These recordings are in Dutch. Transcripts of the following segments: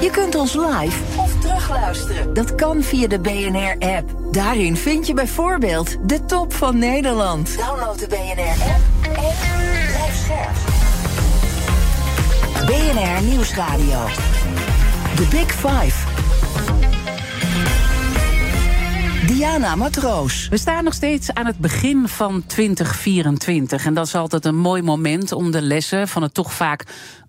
Je kunt ons live of terugluisteren. Dat kan via de BNR-app. Daarin vind je bijvoorbeeld de top van Nederland. Download de BNR-app en blijf scherp. BNR Nieuwsradio. The Big Five. Diana Matroos. We staan nog steeds aan het begin van 2024. En dat is altijd een mooi moment om de lessen van het toch vaak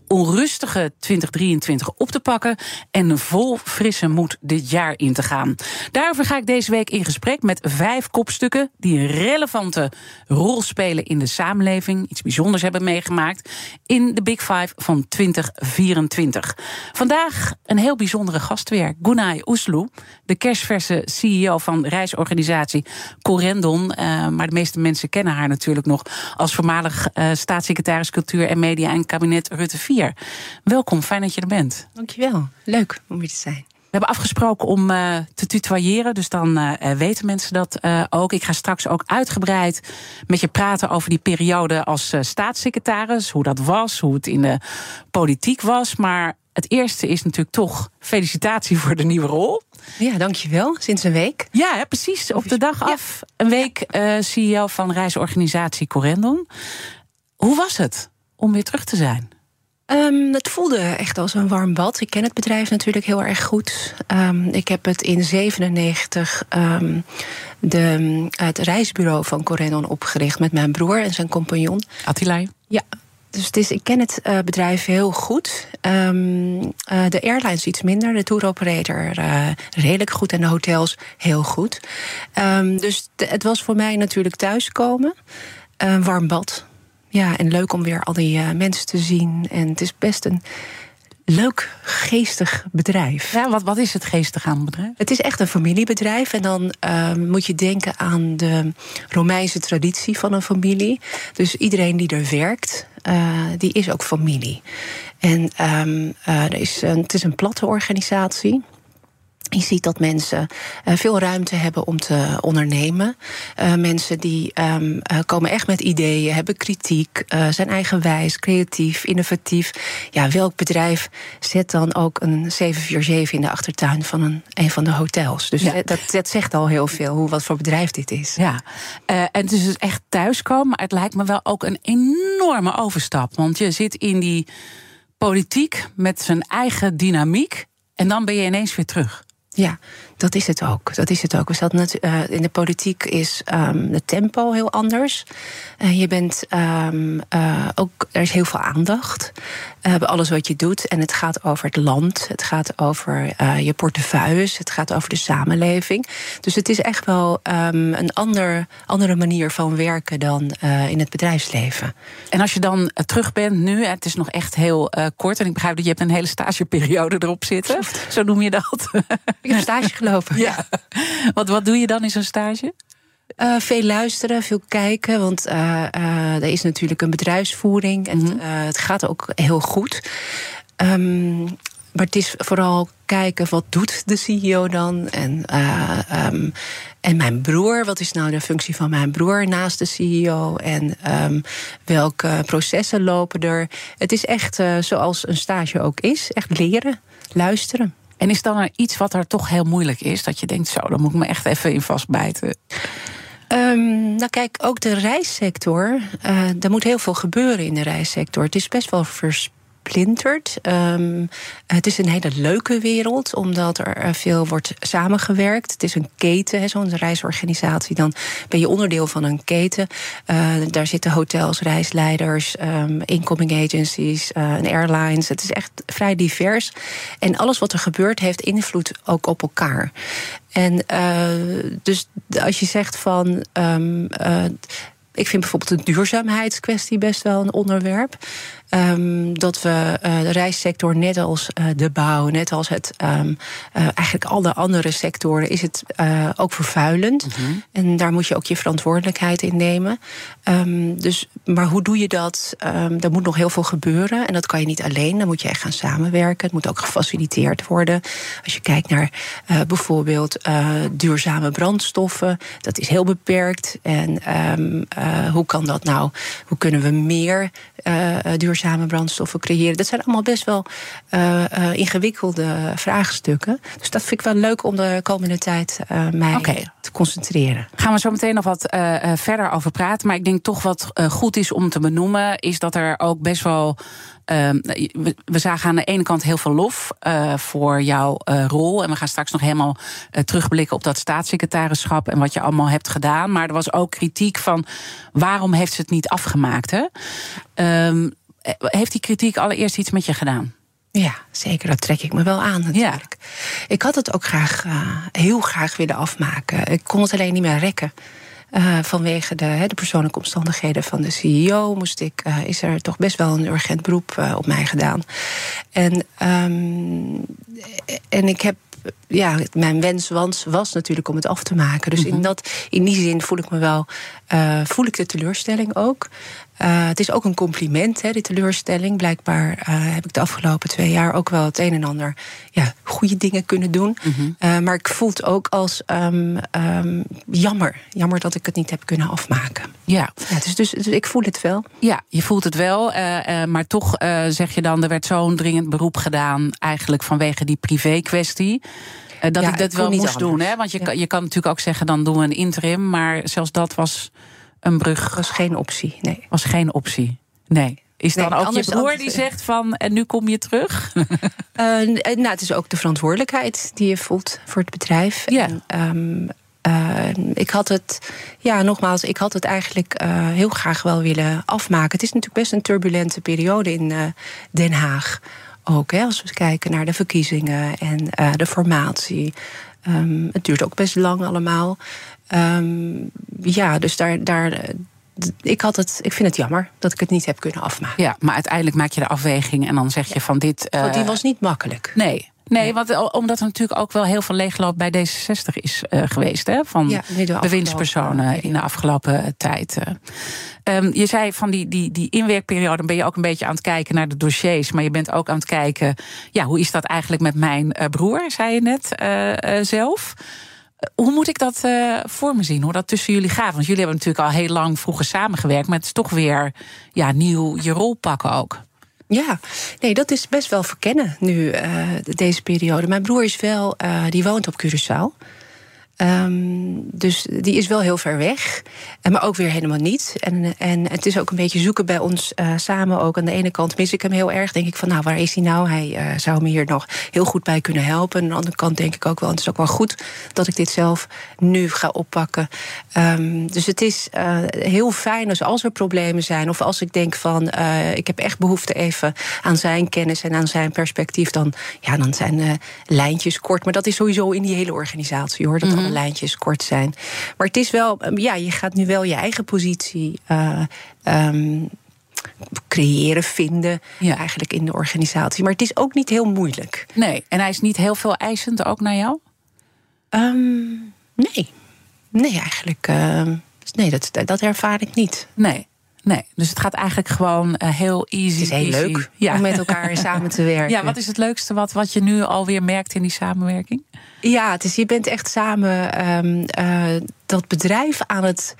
onrustige 2023 op te pakken en vol frisse moed dit jaar in te gaan. Daarover ga ik deze week in gesprek met vijf kopstukken die een relevante rol spelen in de samenleving, iets bijzonders hebben meegemaakt in de Big Five van 2024. Vandaag een heel bijzondere gast weer, Gunay Oesloe, de kerstverse CEO van reisorganisatie Corendon. Uh, maar de meeste mensen kennen haar natuurlijk nog als voormalig uh, staatssecretaris cultuur en media en kabinet Rutte 4. Welkom, fijn dat je er bent. Dankjewel, leuk om hier te zijn. We hebben afgesproken om uh, te tutoyeren, dus dan uh, weten mensen dat uh, ook. Ik ga straks ook uitgebreid met je praten over die periode als staatssecretaris. Hoe dat was, hoe het in de politiek was. Maar het eerste is natuurlijk toch felicitatie voor de nieuwe rol. Ja, dankjewel. Sinds een week. Ja, hè, precies. Op de dag af. Een week CEO van reisorganisatie Corendon. Hoe was het om weer terug te zijn? Um, het voelde echt als een warm bad. Ik ken het bedrijf natuurlijk heel erg goed. Um, ik heb het in 97 um, de, het reisbureau van Corendon opgericht met mijn broer en zijn compagnon. Attilai. Ja, dus het is, ik ken het uh, bedrijf heel goed. Uh, de airlines iets minder, de tour operator uh, redelijk goed en de hotels heel goed. Dus het was voor mij natuurlijk thuiskomen. Een warm bad. Ja, en leuk om weer al die uh, mensen te zien. En het is best een leuk, geestig bedrijf. Ja, wat, wat is het geestig aan het bedrijf? Het is echt een familiebedrijf. En dan uh, moet je denken aan de Romeinse traditie van een familie. Dus iedereen die er werkt, uh, die is ook familie. En um, er is een, het is een platte organisatie. Je ziet dat mensen uh, veel ruimte hebben om te ondernemen. Uh, mensen die um, uh, komen echt met ideeën, hebben kritiek, zijn eigenwijs, creatief, innovatief. Ja, welk bedrijf zet dan ook een 747 in de achtertuin van een, een van de hotels? Dus ja. dat, dat zegt al heel veel hoe wat voor bedrijf dit is. Ja, en het is dus echt thuiskomen, maar het lijkt me wel ook een enorme overstap. Want je zit in die politiek met zijn eigen dynamiek en dan ben je ineens weer terug. Ja, dat is het ook. Dat is het ook. We zaten net, uh, in de politiek is um, het tempo heel anders. Uh, je bent um, uh, ook, er is heel veel aandacht bij alles wat je doet. En het gaat over het land, het gaat over je portefeuilles, het gaat over de samenleving. Dus het is echt wel um, een ander, andere manier van werken dan in het bedrijfsleven. En als je dan terug bent nu, het is nog echt heel kort. En ik begrijp dat je hebt een hele stageperiode erop zitten. Zo noem je dat. Ik heb stage gelopen. Ja. Wat, wat doe je dan in zo'n stage? Uh, veel luisteren, veel kijken. Want uh, uh, er is natuurlijk een bedrijfsvoering. En mm-hmm. het gaat ook heel goed. Um, maar het is vooral kijken wat doet de CEO dan. En, um, en mijn broer, wat is nou de functie van mijn broer naast de CEO? En um, welke processen lopen er? Het is echt zoals een stage ook is. Echt leren, luisteren. En is dan er iets wat er toch heel moeilijk is? Dat je denkt, zo, dan moet ik me echt even in vastbijten. Um, nou kijk, ook de reissector. Uh, er moet heel veel gebeuren in de reissector. Het is best wel verspreid versplinterd. Um, het is een hele leuke wereld, omdat er veel wordt samengewerkt. Het is een keten, zo'n reisorganisatie. Dan ben je onderdeel van een keten. Uh, daar zitten hotels, reisleiders, um, incoming agencies, uh, airlines. Het is echt vrij divers. En alles wat er gebeurt heeft invloed ook op elkaar. En dus als je zegt van. Um, ik vind bijvoorbeeld de duurzaamheidskwestie best wel een onderwerp. Um, dat we uh, de reissector, net als uh, de bouw, net als het um, uh, eigenlijk alle andere sectoren, is het ook vervuilend. Mm -hmm. En daar moet je ook je verantwoordelijkheid in nemen. Um, dus, maar hoe doe je dat? er moet nog heel veel gebeuren. En dat kan je niet alleen. Dan moet je echt gaan samenwerken. Het moet ook gefaciliteerd worden. Als je kijkt naar bijvoorbeeld duurzame brandstoffen, dat is heel beperkt. En hoe kan dat nou? Hoe kunnen we meer duurzame duurzame brandstoffen creëren. Dat zijn allemaal best wel ingewikkelde vraagstukken. Dus dat vind ik wel leuk om de komende tijd mij te concentreren. Gaan we zo meteen nog wat verder over praten. Maar ik denk toch wat goed is om te benoemen, is dat er ook best wel Ehm, we, zagen aan de ene kant heel veel lof voor jouw rol. En we gaan straks nog helemaal terugblikken op dat staatssecretarischap en wat je allemaal hebt gedaan. Maar er was ook kritiek van waarom heeft ze het niet afgemaakt? Hè? Um, heeft die kritiek allereerst iets met je gedaan? Ja, zeker. Dat trek ik me wel aan natuurlijk. Ja. Ik had het ook graag, heel graag willen afmaken. Ik kon het alleen niet meer rekken. Uh, vanwege de, de, persoonlijke omstandigheden van de CEO moest ik, uh, is er toch best wel een urgent beroep op mij gedaan. En, um, en ik heb ja, mijn wens was, was natuurlijk om het af te maken. Dus in, mhm. dat, in die zin voel ik me wel, uh, voel ik de teleurstelling ook. Uh, het is ook een compliment, hè, die teleurstelling. Blijkbaar uh, heb ik de afgelopen twee jaar ook wel het een en ander ja, goede dingen kunnen doen. Mm -hmm. maar ik voel het ook als um, um, jammer. Jammer dat ik het niet heb kunnen afmaken. Ja. ja dus, dus, dus ik voel het wel. Ja, je voelt het wel. maar toch zeg je dan, er werd zo'n dringend beroep gedaan... eigenlijk vanwege die privé-kwestie. Dat ik dat wel moest doen. Hè? Want je, kan, je kan natuurlijk ook zeggen, dan doen we een interim. Maar zelfs dat was een brug. Was geen optie, nee. Was geen optie, nee. Is dan ook je broer die zegt van, en nu kom je terug? Uh, nou, het is ook de verantwoordelijkheid die je voelt voor het bedrijf. Ja. En, um, ik had het, ja, nogmaals, ik had het eigenlijk uh, heel graag wel willen afmaken. Het is natuurlijk best een turbulente periode in uh, Den Haag ook. Hè, als we kijken naar de verkiezingen en de formatie. Um, het duurt ook best lang allemaal. Um, ja, dus daar. daar ik, had het, ik vind het jammer dat ik het niet heb kunnen afmaken. Ja, maar uiteindelijk maak je de afweging en dan zeg je van dit. Want die was niet makkelijk. Nee. Nee, want omdat er natuurlijk ook wel heel veel leegloop bij D66 is uh, geweest. Hè, van ja, bewindspersonen in de afgelopen tijd. Um, je zei van die, die, die inwerkperiode ben je ook een beetje aan het kijken naar de dossiers. Maar je bent ook aan het kijken, ja, hoe is dat eigenlijk met mijn broer, zei je net uh, zelf. Hoe moet ik dat uh, voor me zien? Hoe dat tussen jullie gaat? Want jullie hebben natuurlijk al heel lang vroeger samengewerkt. Maar het is toch weer ja, nieuw je rol pakken ook. Ja, nee, dat is best wel verkennen nu, uh, deze periode. Mijn broer is wel, uh, die woont op Curaçao. Um, dus die is wel heel ver weg, maar ook weer helemaal niet. En, en het is ook een beetje zoeken bij ons uh, samen ook. Aan de ene kant mis ik hem heel erg. Denk ik van, nou, waar is hij nou? Hij uh, zou me hier nog heel goed bij kunnen helpen. aan de andere kant denk ik ook wel, het is ook wel goed dat ik dit zelf nu ga oppakken. Um, dus het is uh, heel fijn als, als er problemen zijn, of als ik denk van, ik heb echt behoefte even aan zijn kennis en aan zijn perspectief, dan, ja, dan zijn lijntjes kort. Maar dat is sowieso in die hele organisatie hoor. Dat mm -hmm lijntjes kort zijn. Maar het is wel, ehm, ja, je gaat nu wel je eigen positie. Uh, um, creëren, vinden, ja. eigenlijk in de organisatie. Maar het is ook niet heel moeilijk. Nee, en hij is niet heel veel eisend ook naar jou? Um, nee. Nee, eigenlijk. Uh, nee, dat, dat ervaar ik niet. Nee. Nee, dus het gaat eigenlijk gewoon uh, heel easy. Het is heel leuk ja. om met elkaar samen te werken. Ja, wat is het leukste wat, wat je nu alweer merkt in die samenwerking? Ja, het is, je bent echt samen um, uh, dat bedrijf aan het.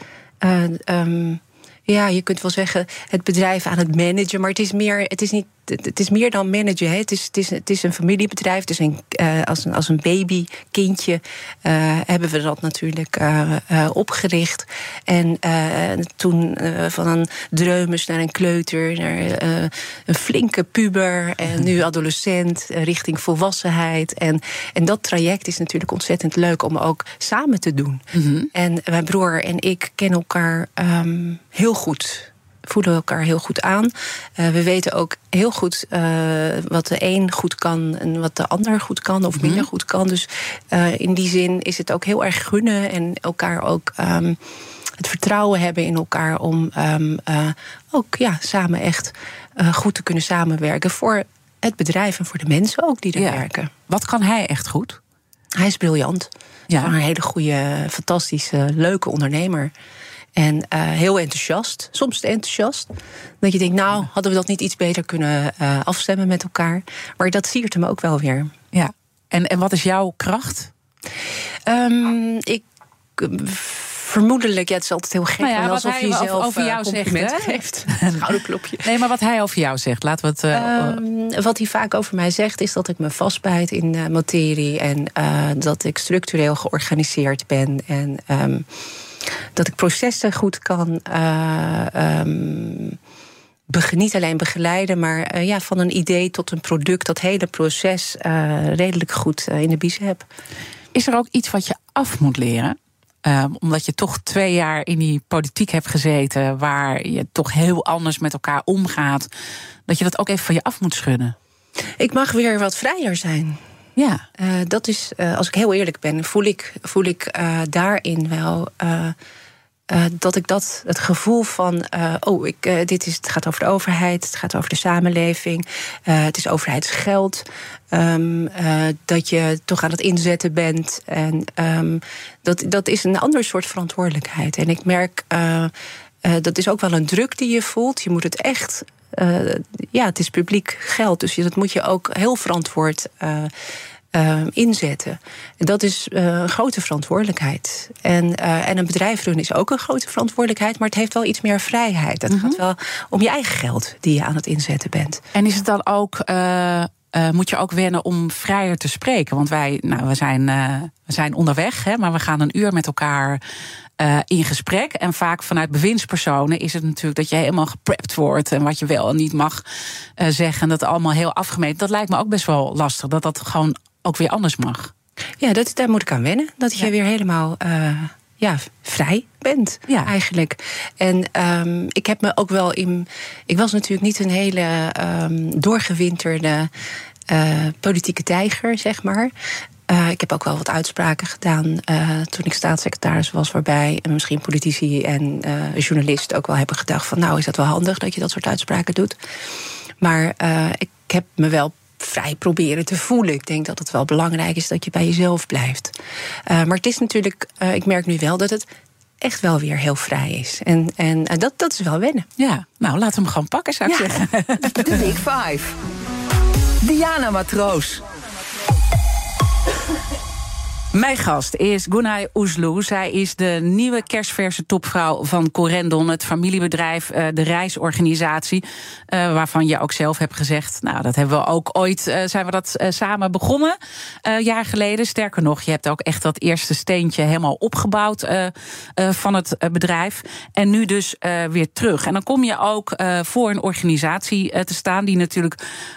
Uh, um, ja, je kunt wel zeggen het bedrijf aan het managen, maar het is meer, het is niet het is meer dan managen. Hè. Het, is, het, is, het is een familiebedrijf. Het is een, uh, als, een, als een baby, kindje, uh, hebben we dat natuurlijk uh, opgericht. En toen van een dreumes naar een kleuter, naar een flinke puber en nu adolescent, richting volwassenheid. En, en dat traject is natuurlijk ontzettend leuk om ook samen te doen. Mm -hmm. En mijn broer en ik kennen elkaar um, heel goed voelen elkaar heel goed aan. Uh, we weten ook heel goed uh, wat de een goed kan en wat de ander goed kan of minder mhm. goed kan. Dus uh, in die zin is het ook heel erg gunnen en elkaar ook. Um, het vertrouwen hebben in elkaar om um, ook ja, samen echt goed te kunnen samenwerken voor het bedrijf en voor de mensen ook die er ja. werken. Wat kan hij echt goed? Hij is briljant. Ja. Een hele goede, fantastische, leuke ondernemer. En uh, heel enthousiast, soms te enthousiast. Dat je denkt, nou, hadden we dat niet iets beter kunnen uh, afstemmen met elkaar. Maar dat siert hem ook wel weer. Ja. En, en wat is jouw kracht? Um, ik vermoedelijk, ja, het is altijd heel gek. Nou ja, alsof je hij zelf over jou zegt, geeft. Schouderklopje. Nee, maar wat hij over jou zegt, laten we het. Uh, um, wat hij vaak over mij zegt, is dat ik me vastbijt in uh, materie en uh, dat ik structureel georganiseerd ben en um, dat ik processen goed kan. Um, niet alleen begeleiden, maar uh, ja, van een idee tot een product, dat hele proces uh, redelijk goed uh, in de bies heb. Is er ook iets wat je af moet leren? Um, omdat je toch twee jaar in die politiek hebt gezeten, waar je toch heel anders met elkaar omgaat, dat je dat ook even van je af moet schudden. Ik mag weer wat vrijer zijn. Ja. Uh, dat is, uh, als ik heel eerlijk ben, voel ik, voel ik uh, daarin wel. Dat ik dat, het gevoel van, oh, ik, dit is, het gaat over de overheid, het gaat over de samenleving, het is overheidsgeld, um, dat je toch aan het inzetten bent. En um, dat, dat is een ander soort verantwoordelijkheid. En ik merk, dat is ook wel een druk die je voelt. Je moet het echt, ja, het is publiek geld, dus dat moet je ook heel verantwoord uh, inzetten. En dat is uh, een grote verantwoordelijkheid. En, uh, en een bedrijf runnen is ook een grote verantwoordelijkheid, maar het heeft wel iets meer vrijheid. Het mm -hmm. gaat wel om je eigen geld die je aan het inzetten bent. En is het dan ook. Uh, moet je ook wennen om vrijer te spreken. Want wij, nou, we, zijn, uh, we zijn onderweg, hè, maar we gaan een uur met elkaar uh, in gesprek. En vaak vanuit bewindspersonen is het natuurlijk dat je helemaal geprept wordt. En wat je wel en niet mag zeggen. En dat allemaal heel afgemeten. Dat lijkt me ook best wel lastig. Dat dat gewoon ook weer anders mag. Ja, dat, daar moet ik aan wennen. Dat je ja. weer helemaal ja, vrij bent, ja. eigenlijk. En um, ik heb me ook wel in. Ik was natuurlijk niet een hele um, doorgewinterde uh, politieke tijger, zeg maar. Uh, ik heb ook wel wat uitspraken gedaan uh, toen ik staatssecretaris was, waarbij misschien politici en journalisten ook wel hebben gedacht: van nou is dat wel handig dat je dat soort uitspraken doet. Maar ik heb me wel vrij proberen te voelen. Ik denk dat het wel belangrijk is dat je bij jezelf blijft. Uh, maar het is natuurlijk, uh, ik merk nu wel dat het echt wel weer heel vrij is. En, en uh, dat, dat is wel wennen. Ja, nou laten we hem gewoon pakken, zou ik ja. zeggen. De Big Five. Diana Matroos. Mijn gast is Gunay Oesloe. Zij is de nieuwe kerstverse topvrouw van Corendon, het familiebedrijf, uh, de reisorganisatie, uh, waarvan je ook zelf hebt gezegd, nou dat hebben we ook ooit, uh, zijn we dat samen begonnen, jaar geleden. Sterker nog, je hebt ook echt dat eerste steentje helemaal opgebouwd van het bedrijf. En nu dus weer terug. En dan kom je ook voor een organisatie te staan die natuurlijk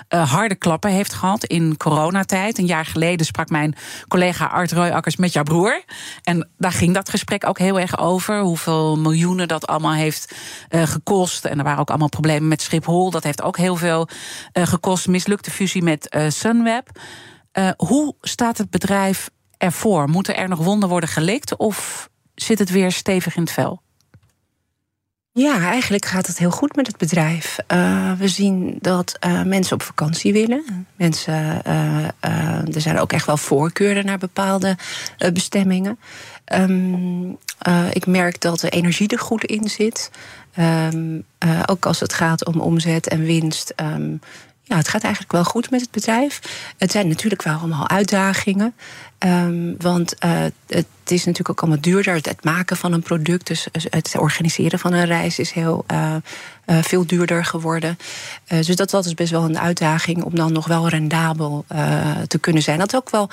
harde klappen heeft gehad in coronatijd. Een jaar geleden sprak mijn collega Art Roy Akkers met jouw broer. En daar ging dat gesprek ook heel erg over. Hoeveel miljoenen dat allemaal heeft uh, gekost. En er waren ook allemaal problemen met Schiphol. Dat heeft ook heel veel uh, gekost. Mislukte fusie met uh, Sunweb. hoe staat het bedrijf ervoor? Moeten er nog wonden worden gelikt? Of zit het weer stevig in het vel? Ja, eigenlijk gaat het heel goed met het bedrijf. Uh, we zien dat uh, mensen op vakantie willen. Mensen, uh, er zijn ook echt wel voorkeuren naar bepaalde bestemmingen. Um, ik merk dat de energie er goed in zit. Um, ook als het gaat om omzet en winst. Um, ja, het gaat eigenlijk wel goed met het bedrijf. Het zijn natuurlijk wel allemaal uitdagingen. Um, want uh, het is natuurlijk ook allemaal duurder. Het maken van een product, dus het organiseren van een reis is heel uh, uh, veel duurder geworden. dus dat, dat is best wel een uitdaging om dan nog wel rendabel te kunnen zijn. Dat ook wel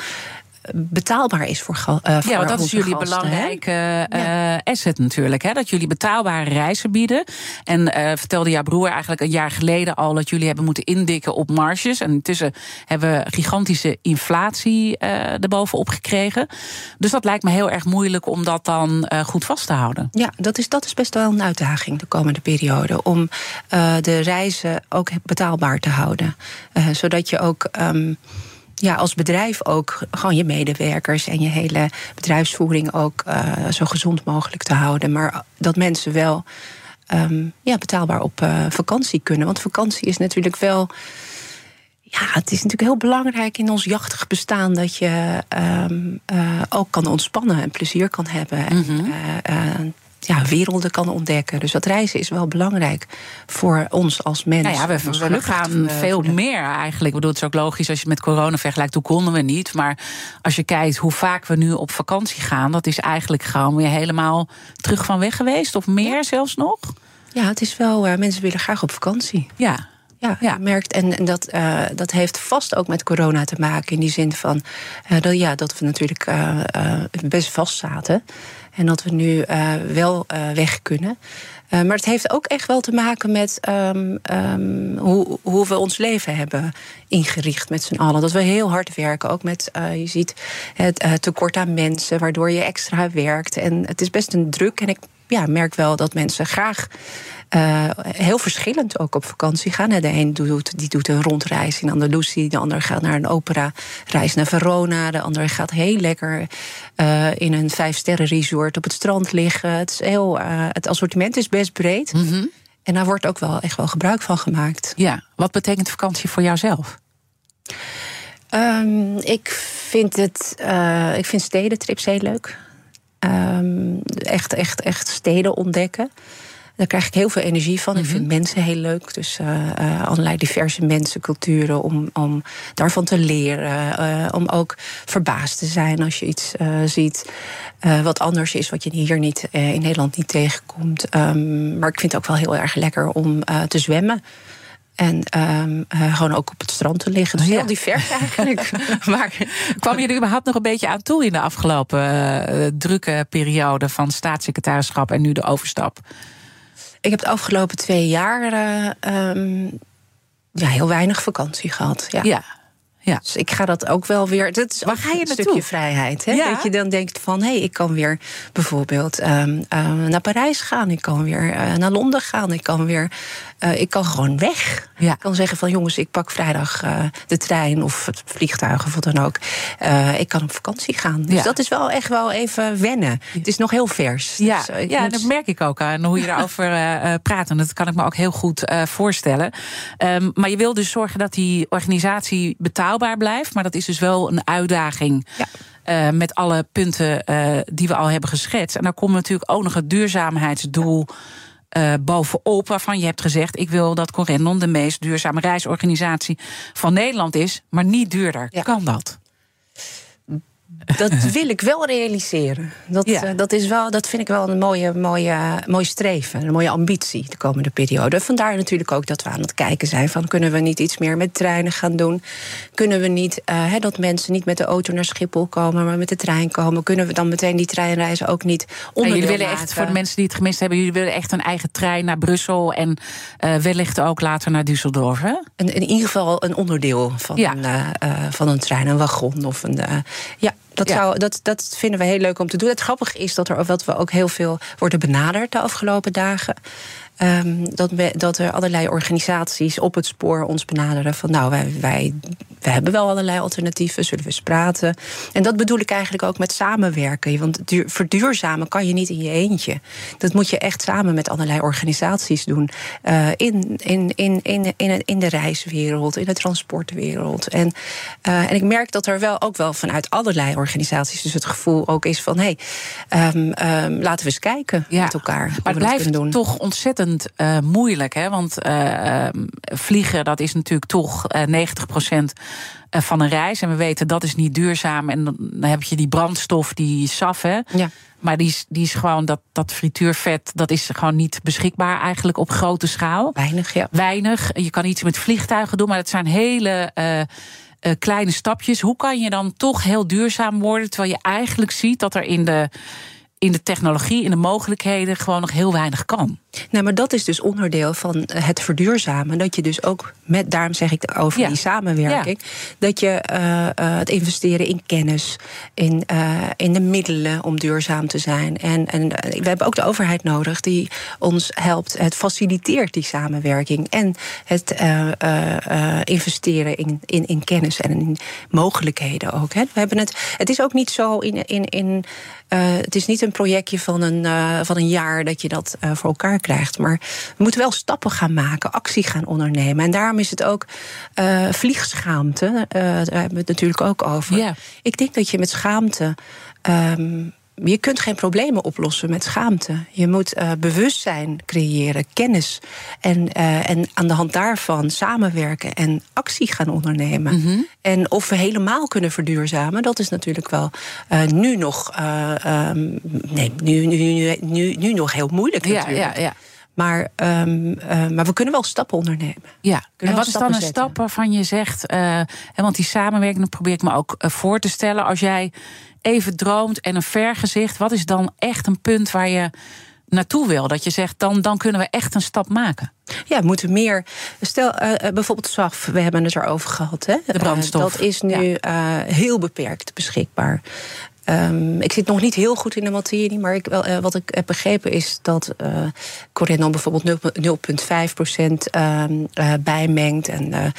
betaalbaar is voor, uh, voor Ja, dat is jullie gasten, belangrijke uh, asset natuurlijk. Hè? Dat jullie betaalbare reizen bieden. En uh, vertelde jouw broer eigenlijk een jaar geleden al... dat jullie hebben moeten indikken op marges. En intussen hebben we gigantische inflatie erbovenop gekregen. Dus dat lijkt me heel erg moeilijk om dat dan goed vast te houden. Ja, dat is, dat is best wel een uitdaging de komende periode. Om de reizen ook betaalbaar te houden. zodat je ook... Um, ja, als bedrijf ook gewoon je medewerkers en je hele bedrijfsvoering ook uh, zo gezond mogelijk te houden. Maar dat mensen wel um, ja, betaalbaar op uh, vakantie kunnen. Want vakantie is natuurlijk wel. Ja, het is natuurlijk heel belangrijk in ons jachtig bestaan dat je um, uh, ook kan ontspannen en plezier kan hebben. Mm -hmm. en, ja, werelden kan ontdekken. Dus dat reizen is wel belangrijk voor ons als mensen. Nou ja, we, we gaan veel meer eigenlijk. Ik bedoel, het is ook logisch als je met corona vergelijkt. Toen konden we niet. Maar als je kijkt hoe vaak we nu op vakantie gaan... dat is eigenlijk gewoon weer helemaal terug van weg geweest. Of meer zelfs nog. Ja, het is wel... Uh, mensen willen graag op vakantie. Ja, ja, ja. merkt. En, en dat, uh, dat heeft vast ook met corona te maken. In die zin van uh, dat, ja, dat we natuurlijk uh, best vast zaten. En dat we nu wel weg kunnen. maar het heeft ook echt wel te maken met um, um, hoe, hoe we ons leven hebben ingericht met z'n allen. Dat we heel hard werken. Ook met, je ziet het tekort aan mensen, waardoor je extra werkt. En het is best een druk. En ik ja, merk wel dat mensen graag uh, heel verschillend ook op vakantie gaan. De een doet, die doet een rondreis in Andalusië, de ander gaat naar een opera-reis naar Verona, de ander gaat heel lekker uh, in een vijfsterren resort op het strand liggen. Het, is heel, uh, het assortiment is best breed. Mm -hmm. En daar wordt ook wel echt wel gebruik van gemaakt. Ja, wat betekent vakantie voor jouzelf? Um, ik vind het, ik vind stedentrips heel leuk. Um, echt, echt, echt steden ontdekken. Daar krijg ik heel veel energie van. Ik vind mhm. mensen heel leuk. Dus uh, uh, allerlei diverse mensen, culturen, om, om daarvan te leren. Uh, om ook verbaasd te zijn als je iets ziet wat anders is, wat je hier niet in Nederland niet tegenkomt. Um, maar ik vind het ook wel heel erg lekker om te zwemmen. En um, uh, gewoon ook op het strand te liggen. Dus oh, ja. heel divers eigenlijk. maar kwam je er überhaupt nog een beetje aan toe in de afgelopen uh, drukke periode van staatssecretarisschap en nu de overstap? Ik heb de afgelopen twee jaar uh, um, ja, heel weinig vakantie gehad. Ja. ja. Ja. Dus ik ga dat ook wel weer. Dat is Waar ga je een stukje vrijheid. Hè? Dat je dan denkt van hé, hey, ik kan weer bijvoorbeeld um, uh, naar Parijs gaan. Ik kan weer uh, naar Londen gaan. Ik kan weer. Uh, ik kan gewoon weg. Ja. Ik kan zeggen van jongens, ik pak vrijdag de trein of het vliegtuig of wat dan ook. ik kan op vakantie gaan. Dus ja. dat is wel echt wel even wennen. Het is nog heel vers. Ja, dus, ja moet... dat merk ik ook aan hoe je daarover praat. En dat kan ik me ook heel goed voorstellen. Um, maar je wil dus zorgen dat die organisatie betaalbaar blijft. Maar dat is dus wel een uitdaging. Ja. Uh, met alle punten uh, die we al hebben geschetst. En dan komt natuurlijk ook nog het duurzaamheidsdoel uh, bovenop. Waarvan je hebt gezegd: ik wil dat Corendon de meest duurzame reisorganisatie van Nederland is. Maar niet duurder. Ja. Kan dat? Dat wil ik wel realiseren. Dat, ja. uh, dat, is wel, dat vind ik wel een mooie, mooie, mooie streven, een mooie ambitie de komende periode. Vandaar natuurlijk ook dat we aan het kijken zijn van kunnen we niet iets meer met treinen gaan doen? Kunnen we niet uh, dat mensen niet met de auto naar Schiphol komen, maar met de trein komen? Kunnen we dan meteen die treinreizen ook niet onder? jullie willen echt voor de mensen die het gemist hebben, jullie willen echt een eigen trein naar Brussel en uh, wellicht ook later naar Düsseldorf. Hè? In, in ieder geval een onderdeel van, ja. een, van een trein, een wagon of een ja. Dat, zou, dat, dat vinden we heel leuk om te doen. Het grappige is dat er wat we ook heel veel worden benaderd de afgelopen dagen. Um, dat, we, dat er allerlei organisaties op het spoor ons benaderen van nou, wij, wij, wij hebben wel allerlei alternatieven, zullen we eens praten. En dat bedoel ik eigenlijk ook met samenwerken. Want duur, verduurzamen kan je niet in je eentje. Dat moet je echt samen met allerlei organisaties doen. Uh, in, in, in, in, in, in de reiswereld, in de transportwereld. En, uh, en ik merk dat er wel ook wel vanuit allerlei organisaties dus het gevoel ook is van hé, hey, um, um, laten we eens kijken ja, met elkaar. Maar het blijft doen. toch ontzettend uh, moeilijk. Hè? Want uh, vliegen, dat is natuurlijk toch uh, 90% van een reis. En we weten dat is niet duurzaam. En dan heb je die brandstof, die SAF. Hè? Ja. Maar die is, die is gewoon, dat, dat frituurvet, dat is gewoon niet beschikbaar eigenlijk op grote schaal. Weinig, ja. Weinig. Je kan iets met vliegtuigen doen, maar het zijn hele. Uh, kleine stapjes. Hoe kan je dan toch heel duurzaam worden? Terwijl je eigenlijk ziet dat er in de in de technologie, in de mogelijkheden, gewoon nog heel weinig kan. Nou, maar dat is dus onderdeel van het verduurzamen. Dat je dus ook met, daarom zeg ik over die samenwerking, dat je uh, uh, het investeren in kennis, in, uh, in de middelen om duurzaam te zijn. En, en we hebben ook de overheid nodig die ons helpt. Het faciliteert die samenwerking en het investeren in, in, in kennis en in mogelijkheden ook. Hè. We hebben het, het is ook niet zo in. in, in het is niet een projectje van een, van een jaar dat je dat voor elkaar krijgt. Maar we moeten wel stappen gaan maken, actie gaan ondernemen. En daarom is het ook vliegschaamte. Daar hebben we het natuurlijk ook over. Ik denk dat je met schaamte. Um, je kunt geen problemen oplossen met schaamte. Je moet uh, bewustzijn creëren, kennis. En, uh, en aan de hand daarvan samenwerken en actie gaan ondernemen. Mm -hmm. En of we helemaal kunnen verduurzamen, dat is natuurlijk wel uh, nu nog. Um, nee, nu, nu, nu, nu, nu nog heel moeilijk. Ja, natuurlijk. ja, ja. Maar, um, uh, maar we kunnen wel stappen ondernemen. Ja, en wat is dan een stap waarvan je zegt... Uh, want die samenwerking probeer ik me ook uh, voor te stellen. Als jij even droomt en een vergezicht... wat is dan echt een punt waar je naartoe wil? Dat je zegt, dan, dan kunnen we echt een stap maken. Ja, we moeten meer. Stel uh, bijvoorbeeld SAF, we hebben het erover gehad. Hè? De brandstof. Uh, dat is nu ja. heel beperkt beschikbaar. Um, ik zit nog niet heel goed in de materie, maar ik, wel, uh, wat ik heb begrepen is dat uh, Corendon bijvoorbeeld 0,5 procent uh, bijmengt en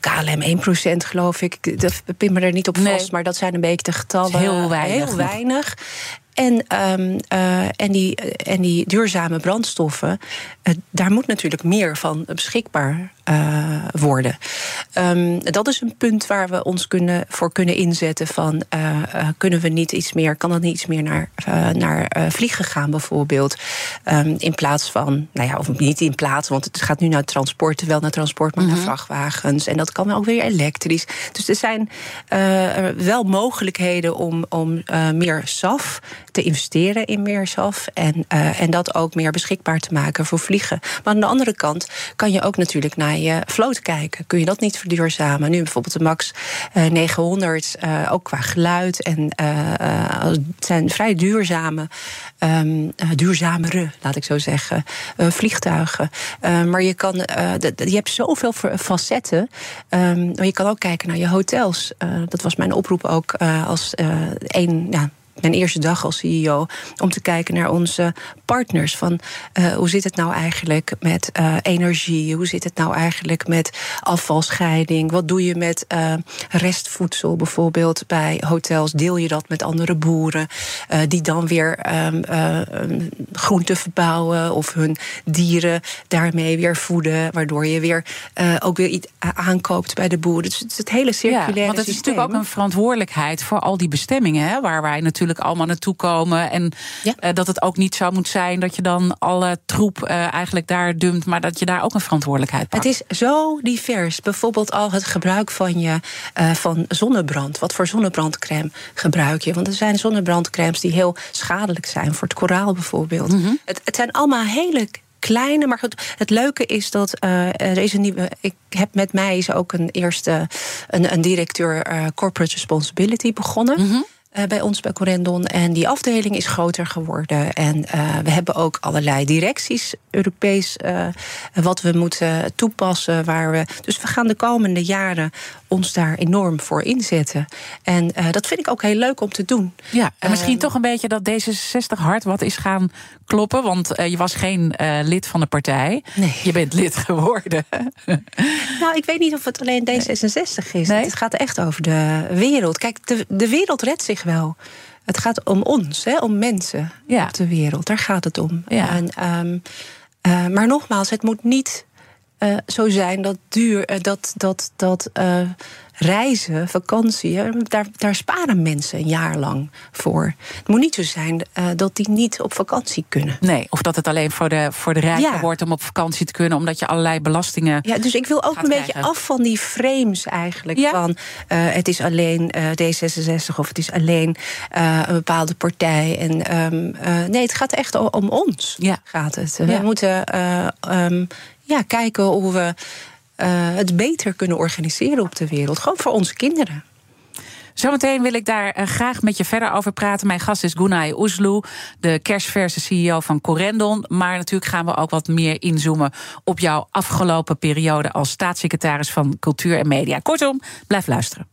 KLM 1 procent, geloof ik. Dat pin me er niet op vast, nee. maar dat zijn een beetje de getallen. Heel weinig. Heel weinig. En, um, uh, en, die, en die duurzame brandstoffen, uh, daar moet natuurlijk meer van beschikbaar uh, worden. Um, dat is een punt waar we ons kunnen, voor kunnen inzetten. Van kunnen we niet iets meer, kan dat niet iets meer naar, naar vliegen gaan, bijvoorbeeld? Um, in plaats van, nou ja, of niet in plaats, want het gaat nu naar transport, wel naar transport, maar mm -hmm. naar vrachtwagens. En dat kan ook weer elektrisch. Dus er zijn wel mogelijkheden om, om meer SAF te investeren in meer SAF en, en dat ook meer beschikbaar te maken voor vliegen. Maar aan de andere kant kan je ook natuurlijk naar je vloot kijken. Kun je dat niet verduurzamen? Nu bijvoorbeeld de MAX uh, 900, uh, ook qua geluid en het zijn vrij duurzame, um, duurzamere, laat ik zo zeggen, vliegtuigen. maar je kan, je hebt zoveel facetten. Um, maar je kan ook kijken naar je hotels. dat was mijn oproep ook als een. Ja, mijn eerste dag als CEO om te kijken naar onze partners. Van uh, hoe zit het nou eigenlijk met uh, energie? Hoe zit het nou eigenlijk met afvalscheiding? Wat doe je met uh, restvoedsel bijvoorbeeld bij hotels? Deel je dat met andere boeren die dan weer um, groenten verbouwen of hun dieren daarmee weer voeden, waardoor je weer ook weer iets aankoopt bij de boeren. Dus het, het hele circulaire ja, want het is systeem. natuurlijk ook een verantwoordelijkheid voor al die bestemmingen, hè, waar wij natuurlijk allemaal naartoe komen. En ja. uh, dat het ook niet zo moet zijn dat je dan alle troep uh, eigenlijk daar dumpt, maar dat je daar ook een verantwoordelijkheid pakt. Het is zo divers. Bijvoorbeeld al het gebruik van je uh, van zonnebrand. Wat voor zonnebrandcrème gebruik je? Want er zijn zonnebrandcremes die heel schadelijk zijn voor het koraal bijvoorbeeld. Mm -hmm. het, het zijn allemaal hele kleine. Maar goed, het leuke is dat uh, er is een nieuwe. Ik heb met mij is ook een eerste een, een directeur uh, corporate responsibility begonnen. Mm -hmm. Uh, bij ons bij Corendon. En die afdeling is groter geworden. En uh, we hebben ook allerlei directies, Europees, uh, wat we moeten toepassen. Waar we, dus we gaan de komende jaren ons daar enorm voor inzetten. En dat vind ik ook heel leuk om te doen. Ja, en misschien toch een beetje dat D66 hard wat is gaan kloppen. Want je was geen lid van de partij. Nee. Je bent lid geworden. nou, ik weet niet of het alleen D66 is. Nee? Het gaat echt over de wereld. Kijk, de, de wereld redt zich wel. Het gaat om ons, hè, om mensen ja. op de wereld. Daar gaat het om. Ja. En, um, uh, maar nogmaals, het moet niet uh, zo zijn dat duur, uh, dat, dat, dat reizen, vakantie, daar, daar sparen mensen een jaar lang voor. Het moet niet zo zijn uh, dat die niet op vakantie kunnen. Nee, of dat het alleen voor de, voor de rijken ja. wordt om op vakantie te kunnen, omdat je allerlei belastingen. Ja, dus ik wil ook een krijgen. beetje af van die frames eigenlijk. Ja. Van uh, het is alleen uh, D66 of het is alleen een bepaalde partij. En um, nee, het gaat echt om ons. Ja. Gaat het. We moeten um, ja, kijken hoe we het beter kunnen organiseren op de wereld. Gewoon voor onze kinderen. Zometeen wil ik daar uh, graag met je verder over praten. Mijn gast is Gunay Oesloe, de kerstverse CEO van Corendon. Maar natuurlijk gaan we ook wat meer inzoomen op jouw afgelopen periode als staatssecretaris van Cultuur en Media. Kortom, blijf luisteren.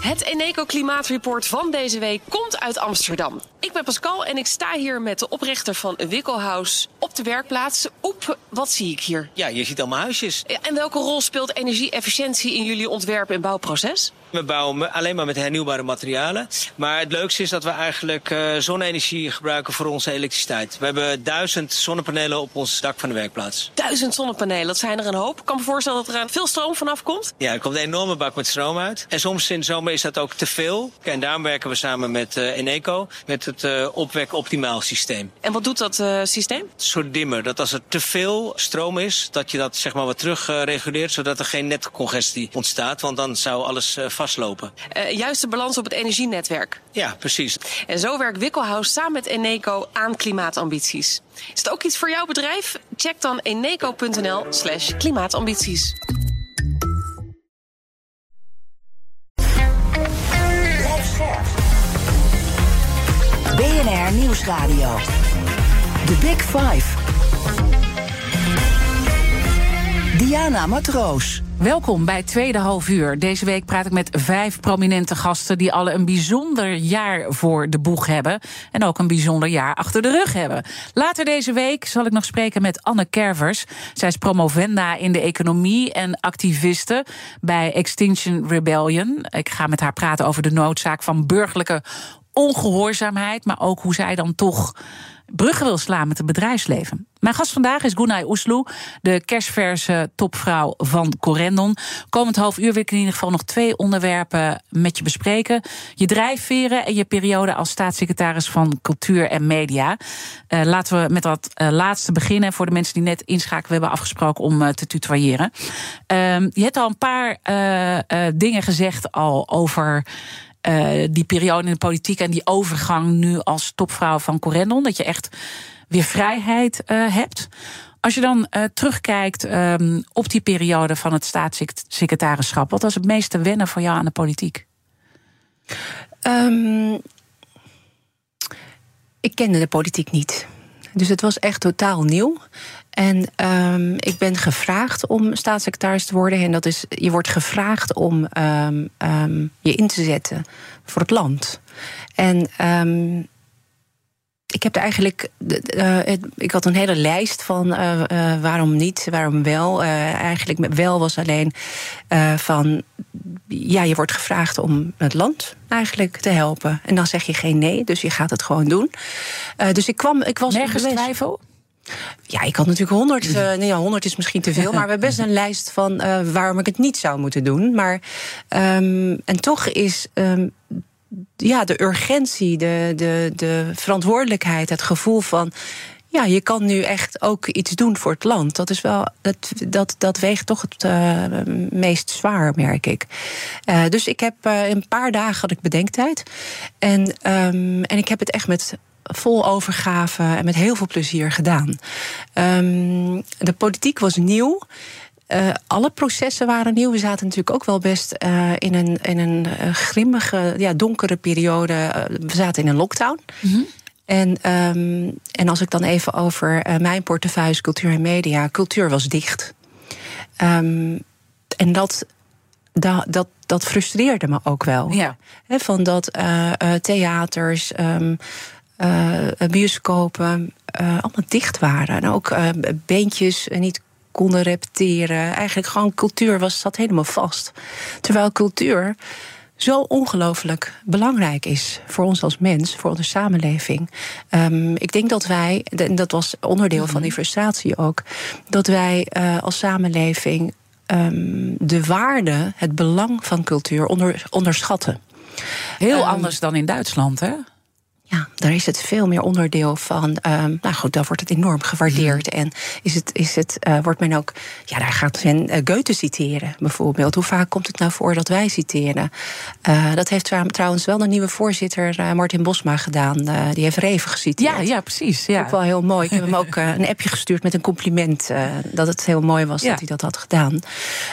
Het Eneco Klimaatreport van deze week komt uit Amsterdam. Ik ben Pascal en ik sta hier met de oprichter van Wikkelhuis op de werkplaats. Oep, wat zie ik hier? Ja, je ziet allemaal huisjes. Ja, en welke rol speelt energie-efficiëntie in jullie ontwerp- en bouwproces? We bouwen alleen maar met hernieuwbare materialen. Maar het leukste is dat we eigenlijk uh, zonne-energie gebruiken voor onze elektriciteit. We hebben duizend zonnepanelen op ons dak van de werkplaats. Duizend zonnepanelen, dat zijn er een hoop. Ik kan me voorstellen dat er veel stroom vanaf komt. Ja, er komt een enorme bak met stroom uit. En soms in de zomer is dat ook te veel. En daarom werken we samen met Eneco, met het opwek optimaal systeem. En wat doet dat systeem? Een soort dimmer. Dat als er te veel stroom is, dat je dat zeg maar wat terug reguleert, zodat er geen netcongestie ontstaat. Want dan zou alles vastlopen. juist de balans op het energienetwerk. Ja, precies. En zo werkt Wikkelhuis samen met Eneco aan klimaatambities. Is het ook iets voor jouw bedrijf? Check dan eneco.nl slash klimaatambities. BNR Nieuwsradio. The Big Five. Diana Matroos. Welkom bij Tweede Half Uur. Deze week praat ik met vijf prominente gasten die alle een bijzonder jaar voor de boeg hebben. En ook een bijzonder jaar achter de rug hebben. Later deze week zal ik nog spreken met Anne Kervers. Zij is promovenda in de economie en activiste bij Extinction Rebellion. Ik ga met haar praten over de noodzaak van burgerlijke ongehoorzaamheid, maar ook hoe zij dan toch bruggen wil slaan met het bedrijfsleven. Mijn gast vandaag is Gunay Oesloe, de kerstverse topvrouw van Corendon. Komend half uur wil ik in ieder geval nog twee onderwerpen met je bespreken. Je drijfveren en je periode als staatssecretaris van Cultuur en Media. Uh, laten we met dat uh, laatste beginnen. Voor de mensen die net inschakelen, we hebben afgesproken om uh, te tutoyeren. Ehm, je hebt al een paar dingen gezegd al over uh, die periode in de politiek en die overgang nu als topvrouw van Corendon. Dat je echt weer vrijheid uh, hebt. Als je dan uh, terugkijkt um, op die periode van het staatssecretarischap, wat was het meeste wennen voor jou aan de politiek? Um, ik kende de politiek niet. Dus het was echt totaal nieuw. En um, ik ben gevraagd om staatssecretaris te worden. En dat is, je wordt gevraagd om um, um, je in te zetten voor het land. En ik heb er eigenlijk. Uh, ik had een hele lijst van uh, uh, waarom niet, waarom wel. eigenlijk wel was alleen van. Ja, je wordt gevraagd om het land eigenlijk te helpen. En dan zeg je geen nee, dus je gaat het gewoon doen. dus ik kwam. Ik was Nergens twijfel? Ja, ik had natuurlijk honderd. Uh, nee, ja, honderd is misschien te veel. Maar we hebben best een lijst van uh, waarom ik het niet zou moeten doen. Maar, um, en toch is um, ja, de urgentie, de, de, de verantwoordelijkheid, het gevoel van. Ja, je kan nu echt ook iets doen voor het land. Dat is wel, dat, dat, dat weegt toch het uh, meest zwaar, merk ik. Uh, dus ik heb uh, een paar dagen had ik bedenktijd. En, um, en ik heb het echt met vol overgave en met heel veel plezier gedaan. Um, de politiek was nieuw. Uh, alle processen waren nieuw. We zaten natuurlijk ook wel best uh, in een, in een uh, grimmige, ja, donkere periode. we zaten in een lockdown. Mm -hmm. En, um, en als ik dan even over mijn portefeuille cultuur en media. Cultuur was dicht. Um, en dat, dat, dat, dat frustreerde me ook wel. Ja. He, van dat theaters. Um, bioscopen allemaal dicht waren. En ook beentjes niet konden repeteren. Eigenlijk gewoon cultuur was, zat helemaal vast. Terwijl cultuur zo ongelooflijk belangrijk is voor ons als mens, voor onze samenleving. Um, ik denk dat wij, en dat was onderdeel van die frustratie ook, dat wij uh, als samenleving um, de waarde, het belang van cultuur onder, onderschatten. Heel um, anders dan in Duitsland, hè? Ja, daar is het veel meer onderdeel van. Um, nou goed, daar wordt het enorm gewaardeerd. En is het, is het, uh, wordt men ook. Ja, daar gaat men uh, Goethe citeren, bijvoorbeeld. Hoe vaak komt het nou voor dat wij citeren? Uh, dat heeft trouwens wel de nieuwe voorzitter Martin Bosma gedaan. die heeft Reven geciteerd. Ja, ja precies. Ja. Ook wel heel mooi. Ik heb hem ook een appje gestuurd met een compliment. dat het heel mooi was ja. dat hij dat had gedaan.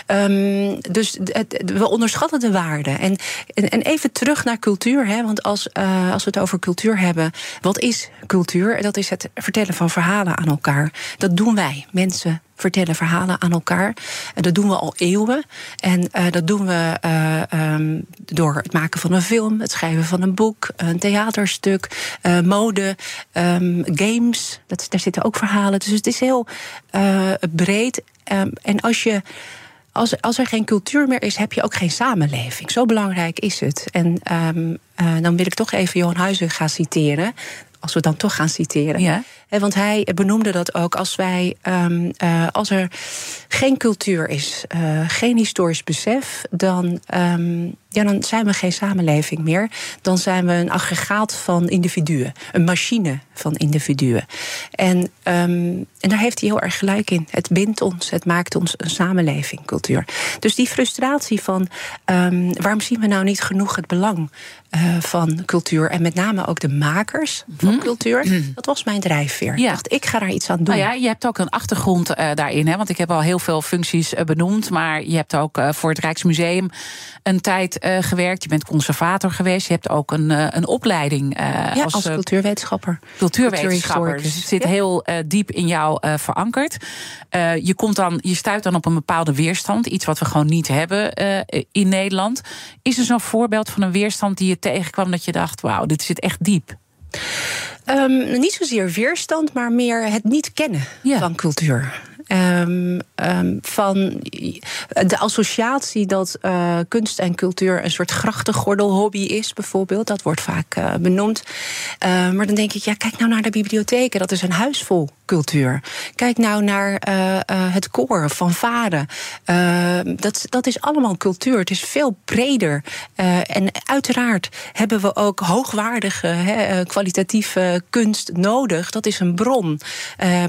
Um, dus het, we onderschatten de waarde. En, en, en, even terug naar cultuur. Hè, want als, als we het over cultuur hebben. Wat is cultuur? Dat is het vertellen van verhalen aan elkaar. Dat doen wij, mensen vertellen verhalen aan elkaar. En dat doen we al eeuwen. En uh, dat doen we uh, um, door het maken van een film, het schrijven van een boek, een theaterstuk, uh, mode, um, games. Dat, daar zitten ook verhalen. Dus het is heel breed. Um, en als je als, als er geen cultuur meer is, heb je ook geen samenleving. Zo belangrijk is het. En um, uh, dan wil ik toch even Johan Huizen gaan citeren. Als we dan toch gaan citeren. Ja. Want hij benoemde dat ook als wij, um, uh, als er geen cultuur is, uh, geen historisch besef, dan, um, ja, dan zijn we geen samenleving meer. Dan zijn we een aggregaat van individuen. Een machine van individuen. En, um, en daar heeft hij heel erg gelijk in. Het bindt ons, het maakt ons een samenleving, cultuur. Dus die frustratie van um, waarom zien we nou niet genoeg het belang uh, van cultuur en met name ook de makers van mm. cultuur, mm. dat was mijn drijfveer. Ja. Ik dacht, ik ga daar iets aan doen. Nou ja, je hebt ook een achtergrond uh, daarin, hè? want ik heb al heel veel functies uh, benoemd, maar je hebt ook voor het Rijksmuseum een tijd gewerkt. Je bent conservator geweest. Je hebt ook een, een opleiding ja, als, als cultuurwetenschapper. Cultuurwetenschapper. Dus het zit heel diep in jou verankerd. je, komt dan, je stuit dan op een bepaalde weerstand, iets wat we gewoon niet hebben in Nederland. Is er zo'n voorbeeld van een weerstand die je tegenkwam dat je dacht: wauw, dit zit echt diep? Um, niet zozeer weerstand, maar meer het niet kennen ja. van cultuur. Um, um, van de associatie dat uh, kunst en cultuur een soort grachtengordelhobby is, bijvoorbeeld. Dat wordt vaak uh, benoemd. Uh, maar dan denk ik, ja, kijk nou naar de bibliotheken. Dat is een huis vol cultuur. Kijk nou naar het koor van vader. dat, dat is allemaal cultuur. Het is veel breder. en uiteraard hebben we ook hoogwaardige, kwalitatieve kunst nodig. Dat is een bron.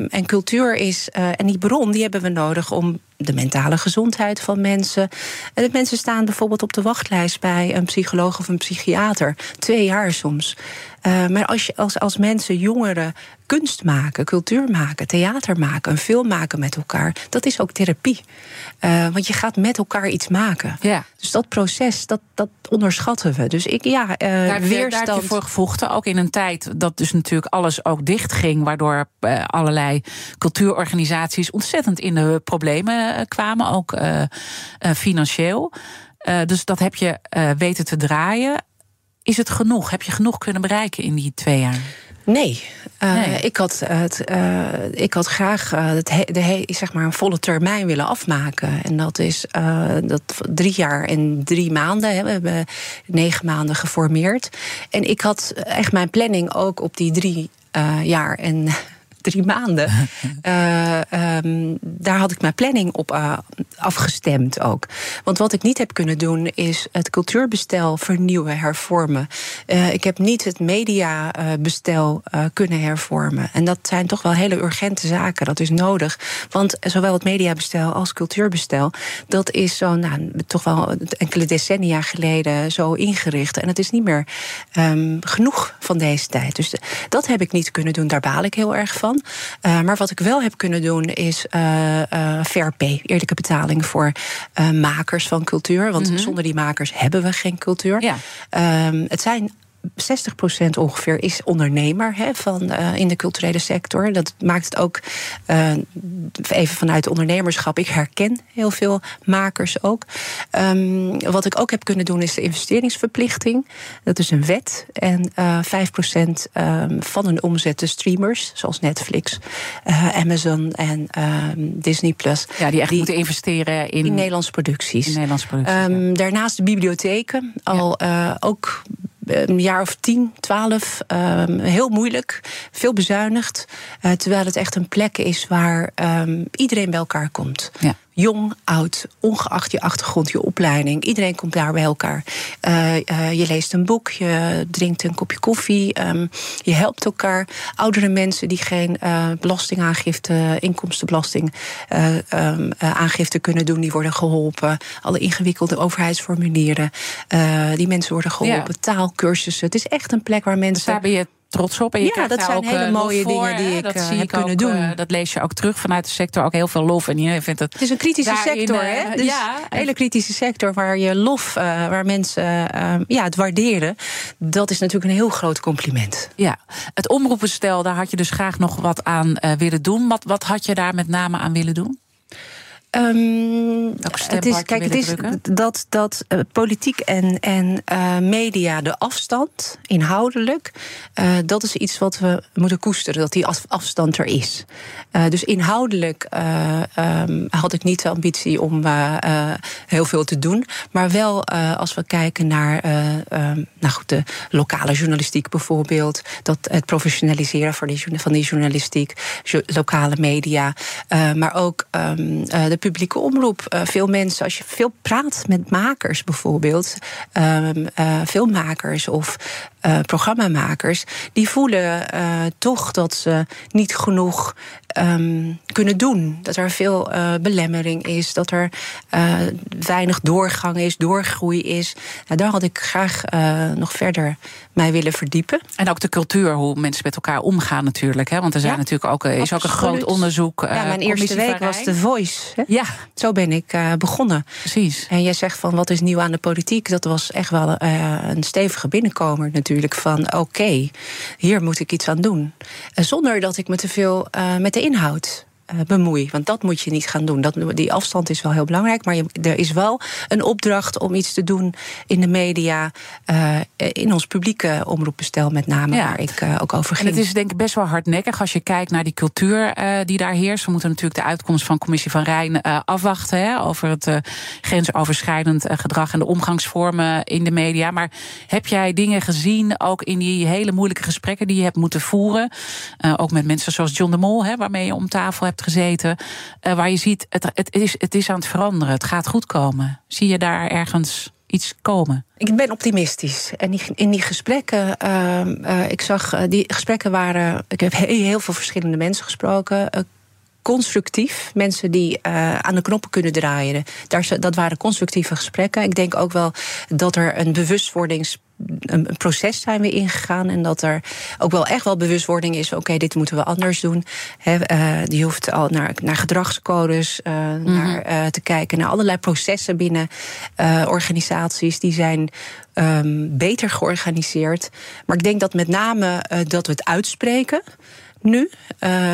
en cultuur is, en die bron die hebben we nodig om de mentale gezondheid van mensen. En mensen staan bijvoorbeeld op de wachtlijst bij een psycholoog of een psychiater. Twee jaar soms. Uh, maar als, je, als, als mensen, jongeren, kunst maken, cultuur maken, theater maken, een film maken met elkaar, dat is ook therapie. Uh, want je gaat met elkaar iets maken. Ja. Dus dat proces, dat, dat onderschatten we. Dus ik, ja, uh, daar, weerstand. Daar heb je voor gevochten, ook in een tijd dat dus natuurlijk alles ook dicht ging, waardoor allerlei cultuurorganisaties ontzettend in de problemen kwamen, ook financieel. dus dat heb je weten te draaien. Is het genoeg? Heb je genoeg kunnen bereiken in die twee jaar? Nee. Uh, nee. Ik, had het, uh, ik had graag het he, de he, zeg maar een volle termijn willen afmaken. En dat is dat drie jaar en drie maanden. Hè. We hebben negen maanden geformeerd. En ik had echt mijn planning ook op die drie jaar en drie maanden. uh, um, daar had ik mijn planning op uh, afgestemd ook. Want wat ik niet heb kunnen doen is het cultuurbestel vernieuwen, hervormen. Uh, ik heb niet het mediabestel kunnen hervormen. En dat zijn toch wel hele urgente zaken. Dat is nodig. Want zowel het mediabestel als cultuurbestel, dat is zo, nou, toch wel enkele decennia geleden zo ingericht. En het is niet meer um, genoeg van deze tijd. Dus dat heb ik niet kunnen doen. Daar baal ik heel erg van. Uh, maar wat ik wel heb kunnen doen is uh, uh, fair pay, eerlijke betaling voor makers van cultuur. Want mm -hmm. zonder die makers hebben we geen cultuur. Ja. Um, het zijn 60% ongeveer is ondernemer hè, van, uh, in de culturele sector. Dat maakt het ook uh, even vanuit ondernemerschap. Ik herken heel veel makers ook. Um, wat ik ook heb kunnen doen is de investeringsverplichting. Dat is een wet. En uh, 5% um, van hun omzet de streamers, zoals Netflix, Amazon en um, Disney Plus. Ja, die echt die, moeten investeren in, in Nederlandse producties. In Nederlandse producties ja. Daarnaast de bibliotheken. Al ja. ook een jaar of tien, twaalf. Um, heel moeilijk, veel bezuinigd. Uh, terwijl het echt een plek is waar um, iedereen bij elkaar komt. Ja. Jong, oud, ongeacht je achtergrond, je opleiding. Iedereen komt daar bij elkaar. Uh, uh, je leest een boek, je drinkt een kopje koffie. Um, je helpt elkaar. Oudere mensen die geen uh, belastingaangifte, inkomstenbelasting um, aangifte kunnen doen, die worden geholpen. Alle ingewikkelde overheidsformulieren. die mensen worden geholpen. Ja. Taalkursussen. Het is echt een plek waar mensen. Dus daar ben je trots op. En je ja, dat zijn ook hele mooie voor, dingen die ik dat uh, zie heb kunnen ook, doen. Uh, dat lees je ook terug vanuit de sector. Ook heel veel lof. En je vindt het, het is een kritische daarin, sector, hè? Dus ja, een hele kritische sector waar je lof, waar mensen ja, het waarderen. Dat is natuurlijk een heel groot compliment. Ja, het omroepenstel, daar had je dus graag nog wat aan willen doen. Wat, wat had je daar met name aan willen doen? Um, het is, kijk, het is dat, dat uh, politiek en, en uh, media, de afstand, inhoudelijk, uh, dat is iets wat we moeten koesteren, dat die afstand er is. dus inhoudelijk um, had ik niet de ambitie om heel veel te doen, maar wel als we kijken naar um, nou goed, de lokale journalistiek bijvoorbeeld, dat het professionaliseren van die, van die journalistiek, lokale media, maar ook de publieke omroep. veel mensen, als je veel praat met makers bijvoorbeeld, um, filmmakers of uh, programmamakers, die voelen toch dat ze niet genoeg um, kunnen doen. Dat er veel uh, belemmering is, dat er weinig doorgang is, doorgroei is. Nou, daar had ik graag nog verder mij willen verdiepen. En ook de cultuur, hoe mensen met elkaar omgaan natuurlijk. Hè? Want er zijn ja, natuurlijk ook, is ook een groot onderzoek. ja, mijn eerste week was The Voice. Hè? Ja. Zo ben ik begonnen. Precies. En jij zegt van wat is nieuw aan de politiek? Dat was echt wel een stevige binnenkomer natuurlijk van oké, hier moet ik iets aan doen. Zonder dat ik me te veel uh, met de inhoud uh, bemoei. Want dat moet je niet gaan doen. Dat, die afstand is wel heel belangrijk. Maar je, er is wel een opdracht om iets te doen in de media. Uh, in ons publieke omroepbestel met name, ja. waar ik uh, ook over ging. En het is denk ik best wel hardnekkig als je kijkt naar die cultuur die daar heerst. We moeten natuurlijk de uitkomst van Commissie van Rijn afwachten. Hè, over het grensoverschrijdend gedrag en de omgangsvormen in de media. Maar heb jij dingen gezien, ook in die hele moeilijke gesprekken die je hebt moeten voeren? ook met mensen zoals John de Mol, hè, waarmee je om tafel hebt gezeten. Uh, waar je ziet, het, het, is, het is aan het veranderen. Het gaat goed komen. Zie je daar ergens iets komen? Ik ben optimistisch. En in die gesprekken, uh, uh, ik zag, die gesprekken waren. Ik heb heel, veel verschillende mensen gesproken constructief. Mensen die aan de knoppen kunnen draaien. Daar, dat waren constructieve gesprekken. Ik denk ook wel dat er een bewustwordings een proces zijn we ingegaan. En dat er ook wel echt wel bewustwording is: oké, dit moeten we anders doen. He, uh, die hoeft al naar, naar gedragscodes uh, mm -hmm. naar, uh, te kijken, naar allerlei processen binnen organisaties. Die zijn um, beter georganiseerd. Maar ik denk dat met name dat we het uitspreken nu.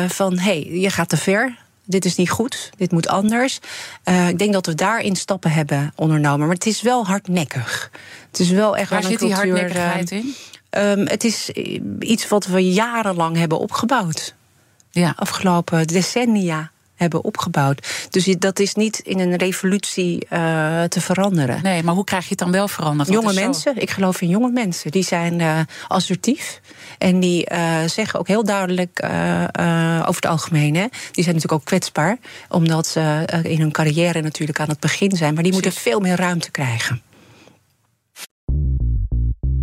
van hé, hey, je gaat te ver dit is niet goed, dit moet anders. Uh, ik denk dat we daarin stappen hebben ondernomen. Maar het is wel hardnekkig. Het is wel echt Waar een zit cultuur, die hardnekkigheid uh, in? Um, het is iets wat we jarenlang hebben opgebouwd. Ja. Afgelopen decennia hebben opgebouwd. Dus dat is niet in een revolutie uh, te veranderen. Nee, maar hoe krijg je het dan wel veranderd? Jonge mensen, zo... ik geloof in jonge mensen. Die zijn uh, assertief. En die uh, zeggen ook heel duidelijk over het algemeen. Hè, die zijn natuurlijk ook kwetsbaar. Omdat ze in hun carrière natuurlijk aan het begin zijn. Maar die Precies. moeten veel meer ruimte krijgen.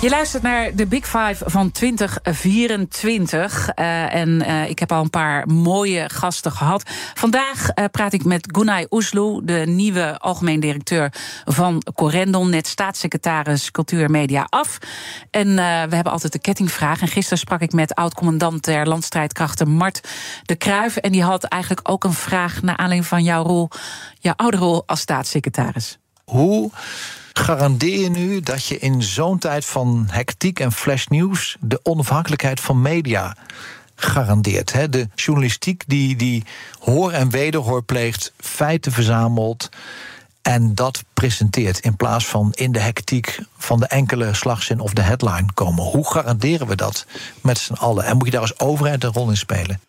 Je luistert naar de Big Five van 2024. Uh, en uh, ik heb al een paar mooie gasten gehad. Vandaag uh, praat ik met Gunay Oesloe, de nieuwe algemeen directeur van Corendon, net staatssecretaris Cultuur en Media af. En we hebben altijd de kettingvraag. En gisteren sprak ik met oud-commandant der landstrijdkrachten Mart de Kruijf. En die had eigenlijk ook een vraag naar aanleiding van jouw rol, jouw oude rol als staatssecretaris. Hoe garandeer je nu dat je in zo'n tijd van hectiek en flashnieuws de onafhankelijkheid van media garandeert? Hè? De journalistiek die, die hoor en wederhoor pleegt, feiten verzamelt en dat presenteert in plaats van in de hectiek van de enkele slagzin of de headline komen. Hoe garanderen we dat met z'n allen? En moet je daar als overheid een rol in spelen?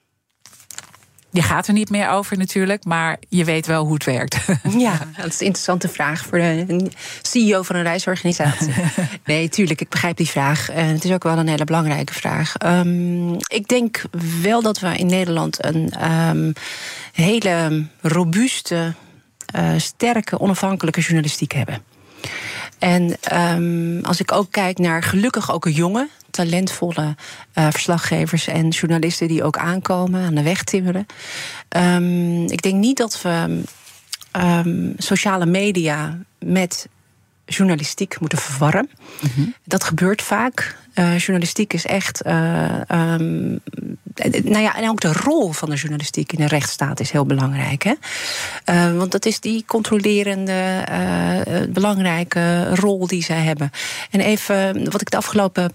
Je gaat er niet meer over natuurlijk, maar je weet wel hoe het werkt. Ja, dat is een interessante vraag voor de CEO van een reisorganisatie. Nee, tuurlijk, ik begrijp die vraag. En het is ook wel een hele belangrijke vraag. Um, ik denk wel dat we in Nederland een um, hele robuuste, uh, sterke, onafhankelijke journalistiek hebben. En um, als ik ook kijk naar gelukkig ook een jonge, talentvolle uh, verslaggevers en journalisten die ook aankomen, aan de weg timmeren. Um, ik denk niet dat we um, sociale media met journalistiek moeten verwarren. Mm -hmm. Dat gebeurt vaak. Uh, journalistiek is echt. Uh, um, nou ja, en ook de rol van de journalistiek in een rechtsstaat is heel belangrijk. Hè? Uh, want dat is die controlerende, belangrijke rol die zij hebben. En even wat ik de afgelopen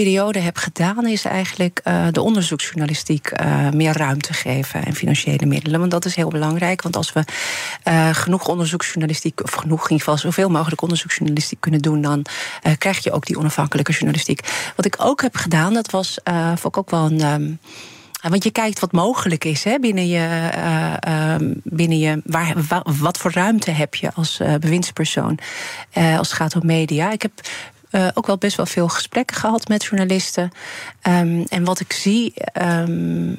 periode heb gedaan, is eigenlijk uh, de onderzoeksjournalistiek uh, meer ruimte geven en financiële middelen. Want dat is heel belangrijk. Want als we uh, genoeg onderzoeksjournalistiek, of genoeg in ieder geval zoveel mogelijk onderzoeksjournalistiek kunnen doen, dan krijg je ook die onafhankelijke journalistiek. Wat ik ook heb gedaan, dat was vond ik ook wel een. Um, want je kijkt wat mogelijk is hè, binnen je. Uh, binnen je waar, wat voor ruimte heb je als bewindspersoon als het gaat om media? Ik heb uh, ook wel best wel veel gesprekken gehad met journalisten. Um, en wat ik zie. Um,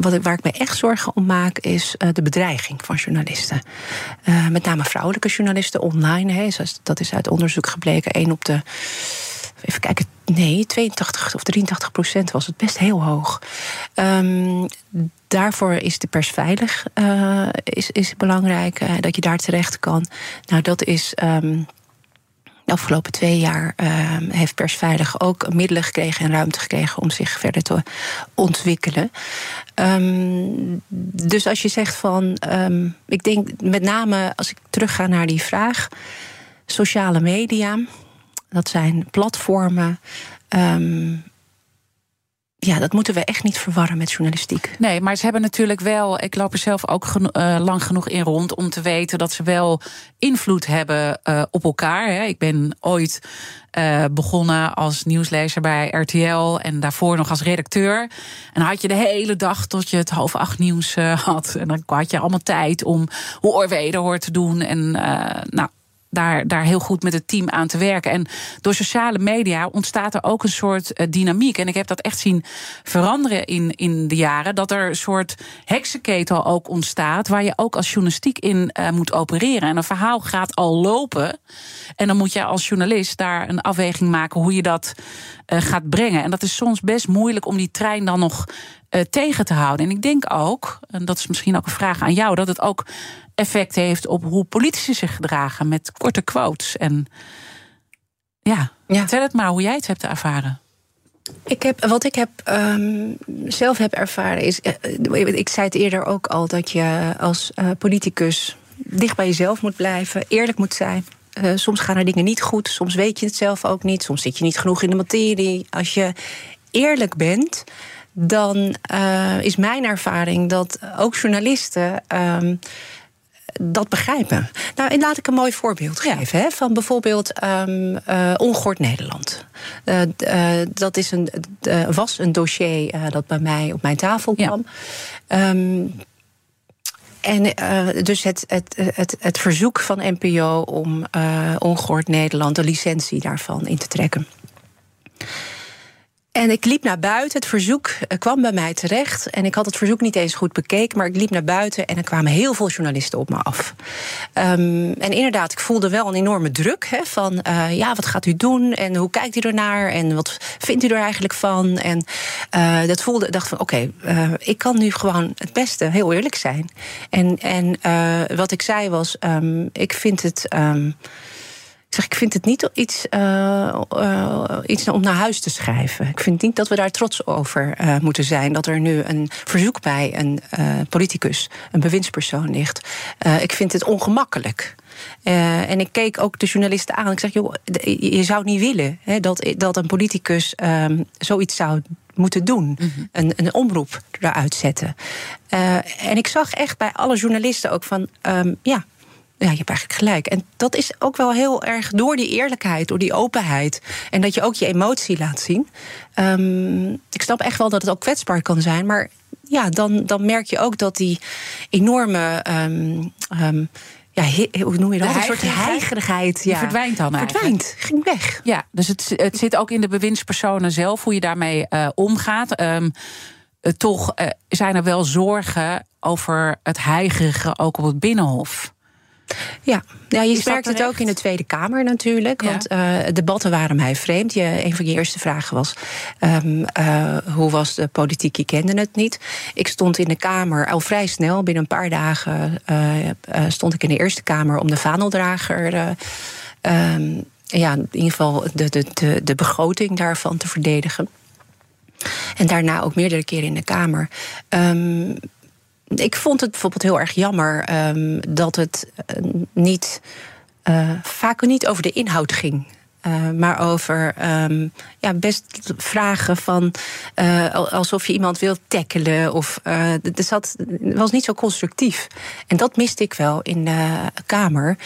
wat ik, waar ik me echt zorgen om maak, is uh, de bedreiging van journalisten. Uh, met name vrouwelijke journalisten online. Hè, dat is uit onderzoek gebleken. Een op de. Even kijken. Nee, 82 of 83 procent was het best heel hoog. Um, daarvoor is de pers veilig. Is, is belangrijk. dat je daar terecht kan. Nou, dat is. De afgelopen twee jaar uh, heeft Persveilig ook middelen gekregen en ruimte gekregen om zich verder te ontwikkelen. Um, dus als je zegt van, um, ik denk met name als ik terugga naar die vraag, sociale media, dat zijn platformen. Ja, dat moeten we echt niet verwarren met journalistiek. Nee, maar ze hebben natuurlijk wel. Ik loop er zelf ook uh, lang genoeg in rond om te weten dat ze wel invloed hebben uh, op elkaar. Hè. Ik ben ooit uh, begonnen als nieuwslezer bij RTL en daarvoor nog als redacteur. En dan had je de hele dag tot je het half acht nieuws had. En dan had je allemaal tijd om hoe Orweder hoort te doen. En nou, daar, daar heel goed met het team aan te werken. En door sociale media ontstaat er ook een soort uh, dynamiek. En ik heb dat echt zien veranderen in, in de jaren. Dat er een soort heksenketel ook ontstaat. Waar je ook als journalistiek in uh, moet opereren. En een verhaal gaat al lopen. En dan moet je als journalist daar een afweging maken hoe je dat uh, gaat brengen. En dat is soms best moeilijk om die trein dan nog uh, tegen te houden. En ik denk ook, en dat is misschien ook een vraag aan jou, dat het ook effect heeft op hoe politici zich gedragen met korte quotes. En ja, ja. vertel het maar hoe jij het hebt ervaren. Ik heb, wat ik heb, um, zelf heb ervaren is. Uh, ik zei het eerder ook al dat je als uh, politicus dicht bij jezelf moet blijven, eerlijk moet zijn. Uh, soms gaan er dingen niet goed, soms weet je het zelf ook niet, soms zit je niet genoeg in de materie. Als je eerlijk bent, dan is mijn ervaring dat ook journalisten. Um, dat begrijpen. Nou, en laat ik een mooi voorbeeld geven. Hè, van bijvoorbeeld um, uh, Ongehoord Nederland. Uh, uh, dat is een, was een dossier dat bij mij op mijn tafel kwam. Ja. Um, en dus het, het, het, het verzoek van NPO om Ongehoord Nederland, de licentie daarvan in te trekken. En ik liep naar buiten. Het verzoek eh, kwam bij mij terecht. En ik had het verzoek niet eens goed bekeken. Maar ik liep naar buiten en er kwamen heel veel journalisten op me af. Um, en inderdaad, ik voelde wel een enorme druk. Hè, van uh, ja, wat gaat u doen? En hoe kijkt u ernaar? En wat vindt u er eigenlijk van? En uh, dat voelde, dacht van oké, ik kan nu gewoon het beste heel eerlijk zijn. En, en wat ik zei was, um, ik vind het. Um, ik zeg, ik vind het niet iets, iets om naar huis te schrijven. Ik vind niet dat we daar trots over uh, moeten zijn. Dat er nu een verzoek bij een politicus, een bewindspersoon ligt. ik vind het ongemakkelijk. en ik keek ook de journalisten aan. Ik zeg, joh, je zou niet willen hè, dat, dat een politicus um, zoiets zou moeten doen. Mm -hmm. een, een omroep eruit zetten. en ik zag echt bij alle journalisten ook van, um, ja, ja, je hebt eigenlijk gelijk. En dat is ook wel heel erg door die eerlijkheid, door die openheid. En dat je ook je emotie laat zien. Um, ik snap echt wel dat het ook kwetsbaar kan zijn. Maar ja, dan, dan merk je ook dat die enorme. Um, um, ja, hoe noem je dat? een soort heigerigheid. Ja. verdwijnt dan eigenlijk. Verdwijnt, ging weg. Ja, dus het, het zit ook in de bewindspersonen zelf, hoe je daarmee uh, omgaat. Um, uh, toch uh, zijn er wel zorgen over het heigerige ook op het binnenhof. Ja, ja je merkt het ook in de Tweede Kamer natuurlijk. Ja. Want uh, debatten waren mij vreemd. Je, een van je eerste vragen was: um, uh, hoe was de politiek? Je kende het niet. Ik stond in de Kamer al vrij snel, binnen een paar dagen, uh, stond ik in de Eerste Kamer om de vaandeldrager. Um, ja, in ieder geval de, de, de, de begroting daarvan te verdedigen. En daarna ook meerdere keren in de Kamer. Um, ik vond het bijvoorbeeld heel erg jammer um, dat het uh, niet, uh, vaak niet over de inhoud ging. Uh, maar over um, ja, best vragen van uh, alsof je iemand wilt tackelen. Of het zat, was niet zo constructief. En dat miste ik wel in de Kamer,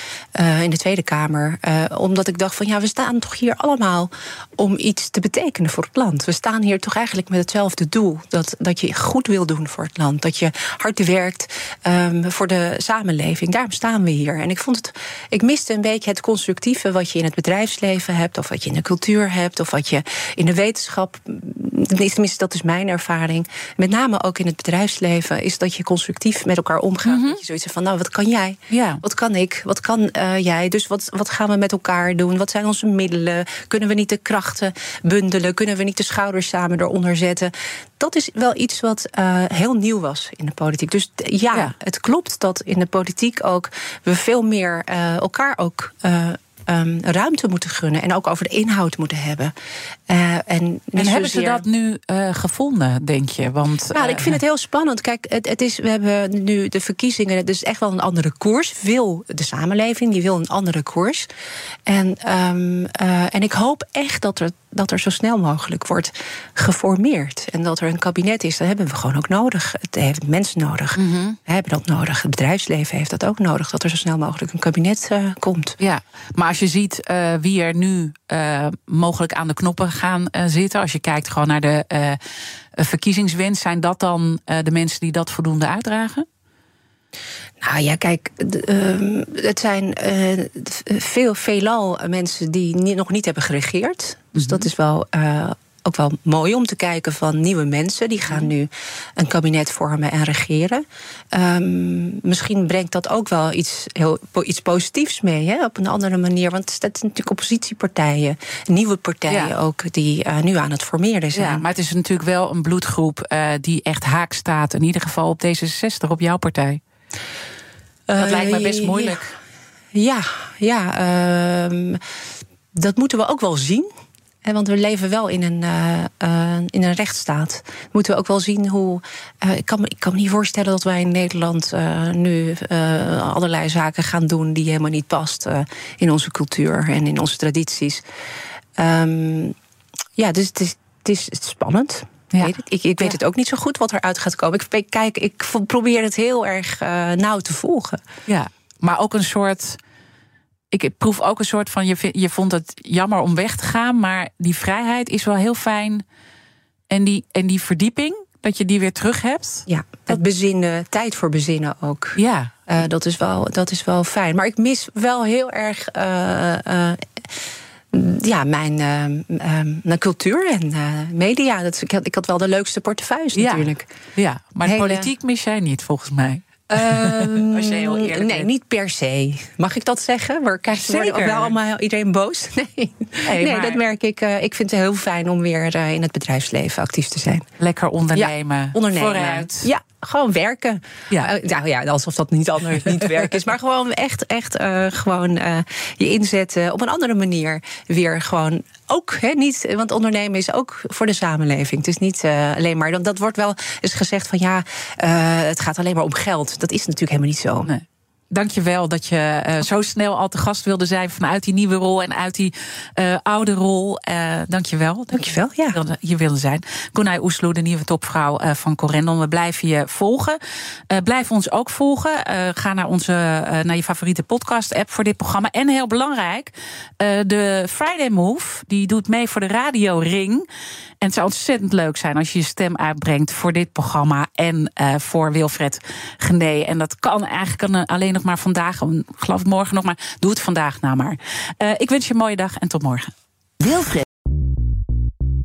in de Tweede Kamer. omdat ik dacht van ja, we staan toch hier allemaal om iets te betekenen voor het land. We staan hier toch eigenlijk met hetzelfde doel. Dat, dat je goed wil doen voor het land. Dat je hard werkt um, voor de samenleving. Daarom staan we hier. En ik vond het, ik miste een beetje het constructieve wat je in het bedrijfsleven hebt, of wat je in de cultuur hebt, of wat je in de wetenschap. Tenminste, dat is mijn ervaring. Met name ook in het bedrijfsleven, is dat je constructief met elkaar omgaat. Mm Dat je zoiets van: nou, wat kan jij? Ja. Wat kan ik? Wat kan uh, jij? Dus wat, wat gaan we met elkaar doen? Wat zijn onze middelen? Kunnen we niet de krachten bundelen? Kunnen we niet de schouders samen eronder zetten? Dat is wel iets wat uh, heel nieuw was in de politiek. Dus ja, ja, het klopt dat in de politiek ook we veel meer uh, elkaar ook um, ruimte moeten gunnen en ook over de inhoud moeten hebben. Uh, en, en hebben ze dat nu uh, gevonden, denk je? Want, nou, ik vind het heel spannend. Kijk, het, het, is, we hebben nu de verkiezingen, het is echt wel een andere koers. Wil de samenleving, die wil een andere koers. En, um, uh, en ik hoop echt dat er dat er zo snel mogelijk wordt geformeerd. En dat er een kabinet is, dat hebben we gewoon ook nodig. Het heeft mensen nodig. Mm -hmm. We hebben dat nodig. Het bedrijfsleven heeft dat ook nodig. Dat er zo snel mogelijk een kabinet komt. Ja, maar als je ziet wie er nu mogelijk aan de knoppen gaan zitten. Als je kijkt gewoon naar de verkiezingswens. Zijn dat dan de mensen die dat voldoende uitdragen? Nou ja, kijk, uh, het zijn uh, veel, veelal mensen die niet, nog niet hebben geregeerd. Dus mm -hmm. dat is wel. Uh, ook wel mooi om te kijken van nieuwe mensen. Die gaan nu een kabinet vormen en regeren. Um, misschien brengt dat ook wel iets, heel, iets positiefs mee. Hè, op een andere manier. Want het zijn natuurlijk oppositiepartijen. Nieuwe partijen ja. ook. Die uh, nu aan het formeren zijn. Ja, maar het is natuurlijk wel een bloedgroep. Uh, die echt haak staat. In ieder geval op D66, op jouw partij. Dat lijkt me best moeilijk. Ja, ja. Uh, dat moeten we ook wel zien. Want we leven wel in een, uh, uh, in een rechtsstaat. Moeten we ook wel zien hoe. Uh, ik, kan me, ik kan me niet voorstellen dat wij in Nederland nu allerlei zaken gaan doen die helemaal niet past in onze cultuur en in onze tradities. Um, ja, dus het is, het is spannend. Ja. Weet ik, ik weet ja. het ook niet zo goed wat eruit gaat komen. Ik, kijk, ik probeer het heel erg nauw te volgen. Ja, maar ook een soort. Ik proef ook een soort van. Je, je vond het jammer om weg te gaan, maar die vrijheid is wel heel fijn. En die, en die verdieping, dat je die weer terug hebt. Ja, het bezinnen, tijd voor bezinnen ook. Ja. Uh, dat, is wel, dat is wel fijn. Maar ik mis wel heel erg. Uh, ja, mijn, uh, cultuur en media. Dat, ik, had, ik had wel de leukste portefeuilles ja, natuurlijk. Ja, maar Hele... politiek mis jij niet, volgens mij. Um, Als je heel eerlijk nee, bent. niet per se. Mag ik dat zeggen? Maar wel allemaal iedereen boos? Nee, nee, nee maar... dat merk ik. Uh, ik vind het heel fijn om weer uh, in het bedrijfsleven actief te zijn. Lekker ondernemen. Ja, ondernemen. Vooruit. Ja, gewoon werken. Ja. Uh, nou ja, alsof dat niet anders niet werk is. Maar gewoon echt, echt uh, gewoon uh, je inzetten op een andere manier. Weer gewoon ook, hè, niet, want ondernemen is ook voor de samenleving. Het is niet alleen maar, dat, dat wordt wel eens gezegd van ja, het gaat alleen maar om geld. Dat is natuurlijk helemaal niet zo. Nee dankjewel dat je uh, zo snel al te gast wilde zijn vanuit die nieuwe rol en uit die uh, oude rol. Uh, dankjewel. Dankjewel, ja. Wilde, hier wilde zijn. Konai Oesloe, de nieuwe topvrouw van Corendon. We blijven je volgen. blijf ons ook volgen. ga naar, onze, naar je favoriete podcast-app voor dit programma. En heel belangrijk, de Friday Move, die doet mee voor de Radio Ring. En het zou ontzettend leuk zijn als je je stem uitbrengt voor dit programma en uh, voor Wilfred Gené. En dat kan eigenlijk alleen nog maar vandaag, geloof morgen nog maar. Doe het vandaag nou maar. Uh, ik wens je een mooie dag en tot morgen. Wilfred.